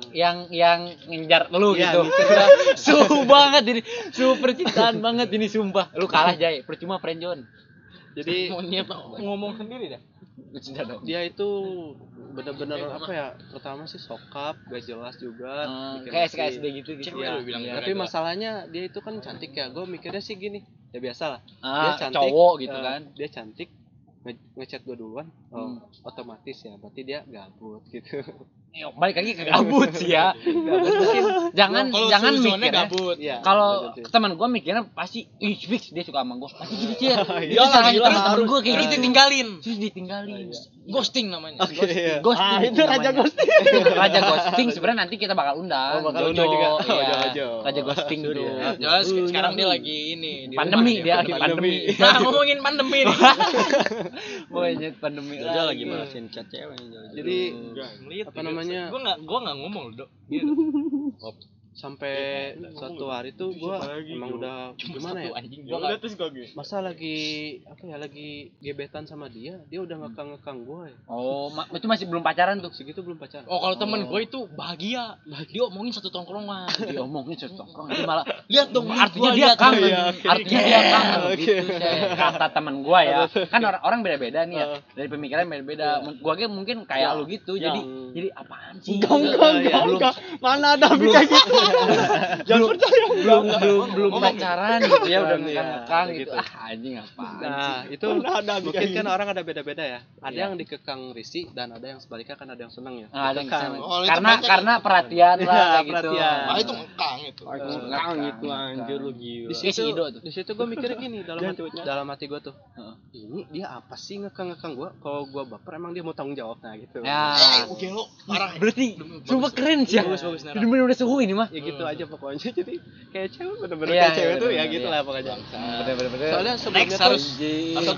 yang yang ngejar lu Iya, gitu. Suhu banget ini. Suhu percintaan banget ini sumpah. Lu kalah Jay, percuma friendzone. jadi monyet ngomong sendiri dah dia itu bener-bener apa ya pertama sih sokap gak jelas juga bikin kayak. SKSD gitu gitu. Bilang Iya. tapi masalahnya dia itu kan cantik ya gue mikirnya sih gini ya biasa lah Ah, dia cantik cowok gitu eh, kan. dia cantik nge- ngechat gue duluan oh, Hmm. otomatis ya berarti dia gabut gitu Yuk, balik lagi ke gabut sih ya. Jangan kalau jangan mikir gabut. Iya, kalau teman gua mikirnya pasti ih fix dia suka sama gua. Pasti gitu sih Iya, itu salah gila, terus temen harus. gua kayak terus gitu. ditinggalin. Terus ditinggalin. Ghosting namanya. Oke, iya. ghosting Ah, itu raja namanya. raja ghosting. sebenarnya nanti kita bakal undang Oh, bakal Jojo, undang juga. Oh, iya. Raja ghosting tuh jelas sekarang dia lagi ini di pandemi dia lagi pandemi. Nah ngomongin pandemi nih. Pokoknya pandemi. Jojo lagi malasin chat cewek jadi Apa dia. Namanya? gua nggak gua nggak ngomong loh dok sampai suatu hari tuh gue emang udah gimana ya? anjing ya udah terus gua gitu masa lagi apa ya lagi gebetan sama dia dia udah ngekang ngekang gue ya. Oh ma- itu masih belum pacaran tuh? Segitu belum pacaran. Oh kalau temen gue itu bahagia. Dia omongin satu tongkrongan diomongin setongkrong dia malah lihat dong artinya gua dia lihat. kangen. Iya, oke. artinya dia kangen. Oke. gitu saya kata teman gua ya. Kan orang orang beda beda nih ya. Dari pemikiran beda beda gua aja mungkin kayak lu gitu. Jadi Hmm. jadi apaan sih? Enggak, enggak, enggak. Mana ada kayak gitu. belum belum belum belum Ngomong. pacaran gitu. ya udah Iya, ngekang ngekang gitu. gitu. Ah anjing apaan nah itu mungkin kayak kan gitu. orang ada beda-beda ya. Ada Iya. yang dikekang risih dan ada yang sebaliknya kan ada yang seneng ya. Nah, ada yang. Oh, itu karena karena perhatian lah Iya, gitu. perhatian. ah itu ngekang itu. Enggak gitu anjir lu gila. di situ di situ gue mikirnya gini dalam hati dalam hati gue tuh Heeh. ini dia apa sih ngekang ngekang gue kalau gue baper emang dia mau tanggung jawab nah gitu. Ya. Oke lo parah berarti sumpah keren sih. ya Bagus, bagus, bener-bener udah suhu ini mah ya gitu aja pokoknya. Jadi kayak cewek bener-bener Iya, kayak cewek iya, tuh ya bener-bener, gitu iya. lah pokoknya. Bener-bener. Soalnya sebelumnya next harus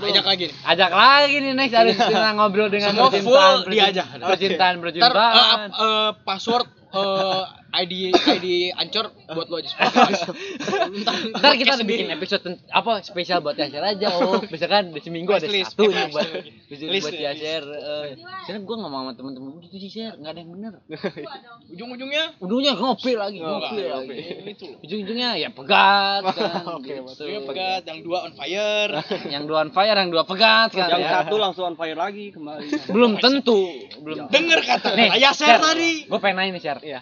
ajak lagi. Nih ajak lagi nih next harus kita ngobrol dengan Semua percintaan full dia aja. percintaan ntar percintaan eh, ap- eh, password eh, ID ID ancor buat lo aja ntar kita ada bikin episode apa spesial buat Yasir aja oh. Misalkan di seminggu ada List, satu nih buat List, buat list. Yasir eh. Karena gue ngomong sama temen-temen gitu sih Sir nggak ada yang bener. Ujung-ujungnya? Ujungnya ngopi lagi ngopi Enggak, lagi. Ujung-ujungnya ya pegat kan Oke, gitu. Pegat yang dua on fire. Yang dua on fire yang dua pegat kan Yang ya. satu langsung on fire lagi kembali. belum tentu belum denger kata saya tadi. Gue pengen nanya nih Iya.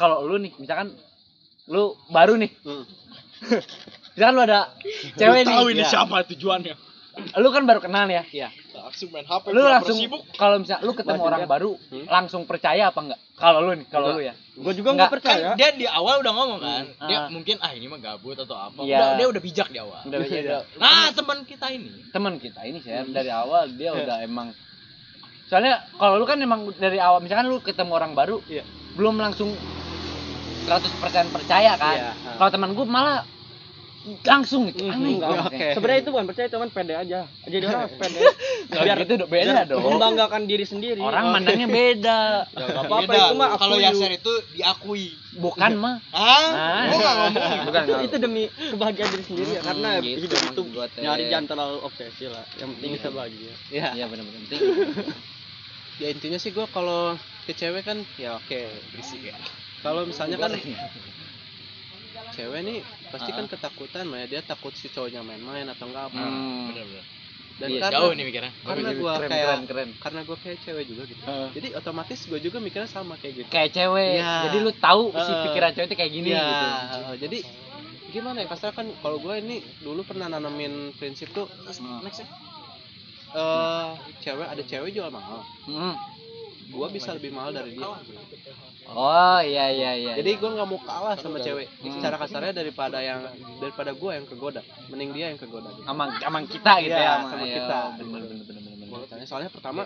Kalau lu nih misalkan lu baru nih Hmm. misalkan lu ada cewek nih tahu ini Iya. siapa tujuannya lu kan baru kenal ya Iya. langsung main HP lu langsung sibuk kalau misalnya lu ketemu orang baru Hmm? langsung percaya apa enggak kalau lu nih kalau lu ya Gua juga Enggak. percaya. kan dia di awal udah ngomong kan dia Ah. mungkin ah ini mah gabut atau apa Iya. udah dia udah bijak di awal udah beda nah teman kita ini teman kita ini Sher dari awal dia udah emang soalnya kalau lu kan emang dari awal misalkan lu ketemu orang baru Iya. belum langsung 100% percaya kan Iya, ah. kalau teman gue malah langsung gitu. Hmm, Aneh. enggak, Oke. Sebenarnya itu bukan percaya cuman pede aja. Jadi orang harus pede. Biar itu udah beda biar dong. Membanggakan diri sendiri. Orang Oh, mandangnya beda. ya, nggak apa-apa Beda. itu mah Kalau Yaser itu diakui. Bukan mah. Hah? Ah. Gua nggak ngomong. Bukan. itu, itu demi kebahagiaan diri sendiri ya Hmm, karena gitu hidup itu nyari jangan terlalu obsesi lah yang penting kita bahagia ya Iya benar-benar penting. ya intinya sih gue kalau ke cewek kan ya oke berisik ya kalau misalnya kan cewek nih pasti kan ketakutan ya dia takut si cowoknya main-main atau enggak apa Hmm. dan Iya, karena Jauh nih mikirnya. karena gue keren, kayak keren, keren. karena gue kayak cewek juga gitu jadi otomatis gue juga mikirnya sama kayak gitu Kayak cewek. Iya. Jadi lu tahu si Heeh. pikiran cewek itu kayak gini Iya, gitu. jadi gimana ya kasar kan kalau gue ini dulu pernah nanamin prinsip tuh Next ya. eh cewek ada cewek jual mahal Hmm. Gue bisa lebih mahal dari dia. Oh iya iya iya. jadi gue nggak mau kalah sama cewek. Hmm. secara kasarnya daripada yang daripada gue yang kegoda. Mending dia yang kegoda. Gitu. sama sama kita gitu Iya, ya. sama Iya, kita. bener bener bener bener bener. Soalnya- pertama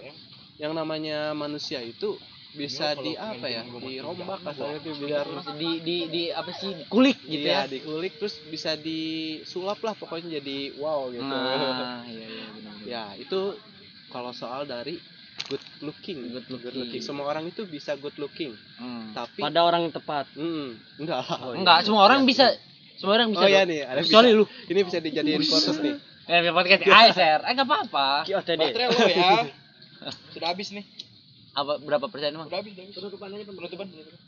yang namanya manusia itu bisa di apa ya? Dirombak kasarnya tuh biar di di di apa sih? Kulik gitu iya, ya. dikulik terus bisa disulap lah pokoknya jadi wow gitu. Nah iya iya bener bener. Ya itu kalau soal dari good looking Good looking. semua orang itu bisa good looking. Hmm. tapi pada orang yang tepat. Hmm, enggak. Lah enggak semua orang bisa semua orang bisa oh iya nih ada kecuali bisa. lu. Ini bisa dijadiin podcast nih. Ya di podcast. ASR eh nggak apa-apa. Baterai lo ya. Sudah habis nih. apa berapa persen emang? Udah habis, udah habis. Penutupan aja, penutupan. penutupan.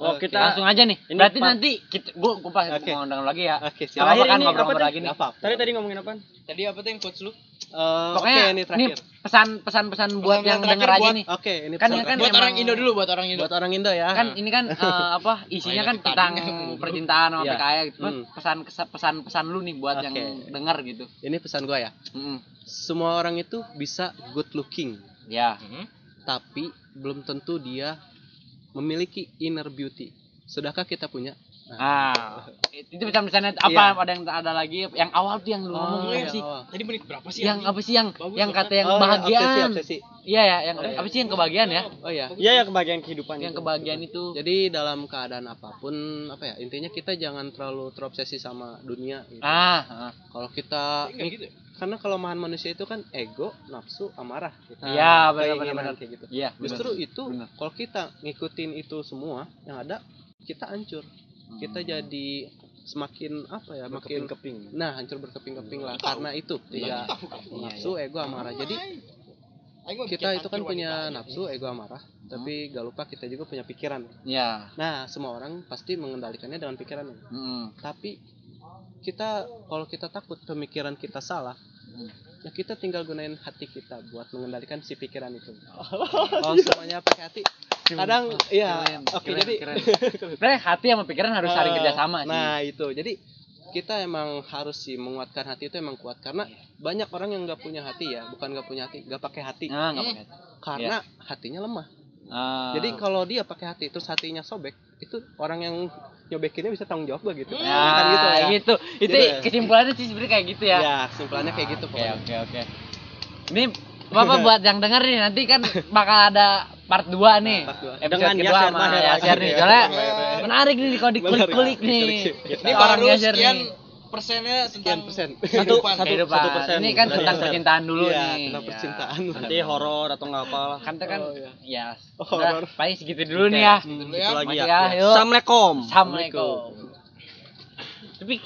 oh kita langsung aja nih. Ini berarti nanti kita gua gua pas Oke. mau undang lagi ya. Oke Nggak siap apa-apa Terakhir kan ngobrol-ngobrol apa lagi nih. Apa? Tadi tadi ngomongin apa Tadi apa tuh yang coach lu? Eh, pokoknya oke ini ini terakhir pesan pesan pesan buat Pesan yang denger aja buat- nih oke ini Kan- pesan kan buat emang- orang Indo dulu, buat orang Indo. buat orang Indo ya kan ini kan eh, apa isinya kan tentang kan. percintaan sama. PKI gitu Hmm. pesan pesan pesan lu nih buat Oke. yang denger gitu ini pesan gua ya Mm-mm. semua orang itu bisa good looking ya tapi belum tentu dia memiliki inner beauty sudahkah kita punya ah itu pesan-pesannya apa Iya. ada yang ada lagi yang awal tuh yang lu ngomong iya, apa sih awal. Tadi menit berapa sih? yang apa sih yang Bagus yang kata kan? yang Oh, ya, kebahagiaan obsesi, obsesi. iya ya yang apa sih yang kebahagiaan ya oh ya iya ya kebahagiaan kehidupan yang itu. kebahagiaan itu jadi dalam keadaan apa pun apa ya intinya kita jangan terlalu terobsesi sama dunia gitu. ah ah. kalau kita gitu. ya? karena kelemahan manusia itu kan ego nafsu amarah gitu. Iya, benar, Keinginan benar, benar. kayak gitu iya justru itu kalau kita ngikutin itu semua yang ada kita hancur kita Hmm. jadi semakin apa ya makin keping nah hancur berkeping-keping lah karena itu ya nafsu ego amarah. Jadi kita itu kan punya nafsu ego amarah. Tapi gak lupa kita juga punya pikiran. Ya nah semua orang pasti mengendalikannya dengan pikirannya Mm. tapi kita kalau kita takut pemikiran kita salah Hmm. ya kita tinggal gunain hati kita buat mengendalikan si pikiran itu. Oh semuanya pakai hati kadang ya Keren, oke jadi keren. Hati sama pikiran harus saling Eh, kerjasama sih. nah itu. Jadi kita emang harus sih menguatkan hati itu emang kuat. Karena banyak orang yang nggak punya hati ya bukan nggak punya hati nggak pakai hati. Nah nggak pakai karena hatinya lemah. Ah. jadi kalau dia pakai hati terus hatinya sobek itu orang yang nyobekinnya bisa tanggung jawab gak gitu. Ya, Kan gitu ya. gitu. Itu Gitu ya. kesimpulannya sih sebenarnya kayak gitu ya. ya kesimpulannya kayak gitu Oke, oke, oke. Ini Bapak buat yang denger nih nanti kan bakal ada part 2 nih. Part dua. Episode Dengan kedua Yasser sama Yasser lagi. nih. Soalnya Maher. menarik nih kalau dikulik-kulik Menarik. nih. Ini Orang baru Yasser sekian nih. persennya tentang persen. satu satu satu persen Ini kan tentang Yasser. percintaan dulu Iya, nih. tentang Ya. percintaan. nanti horor atau nggak apa lah Kan kan Oh, iya. ya. Oh, horor. paling segitu dulu nih ya. Dulu itu ya. lagi ya ya, assalamualaikum Assalamualaikum. Tapi kayak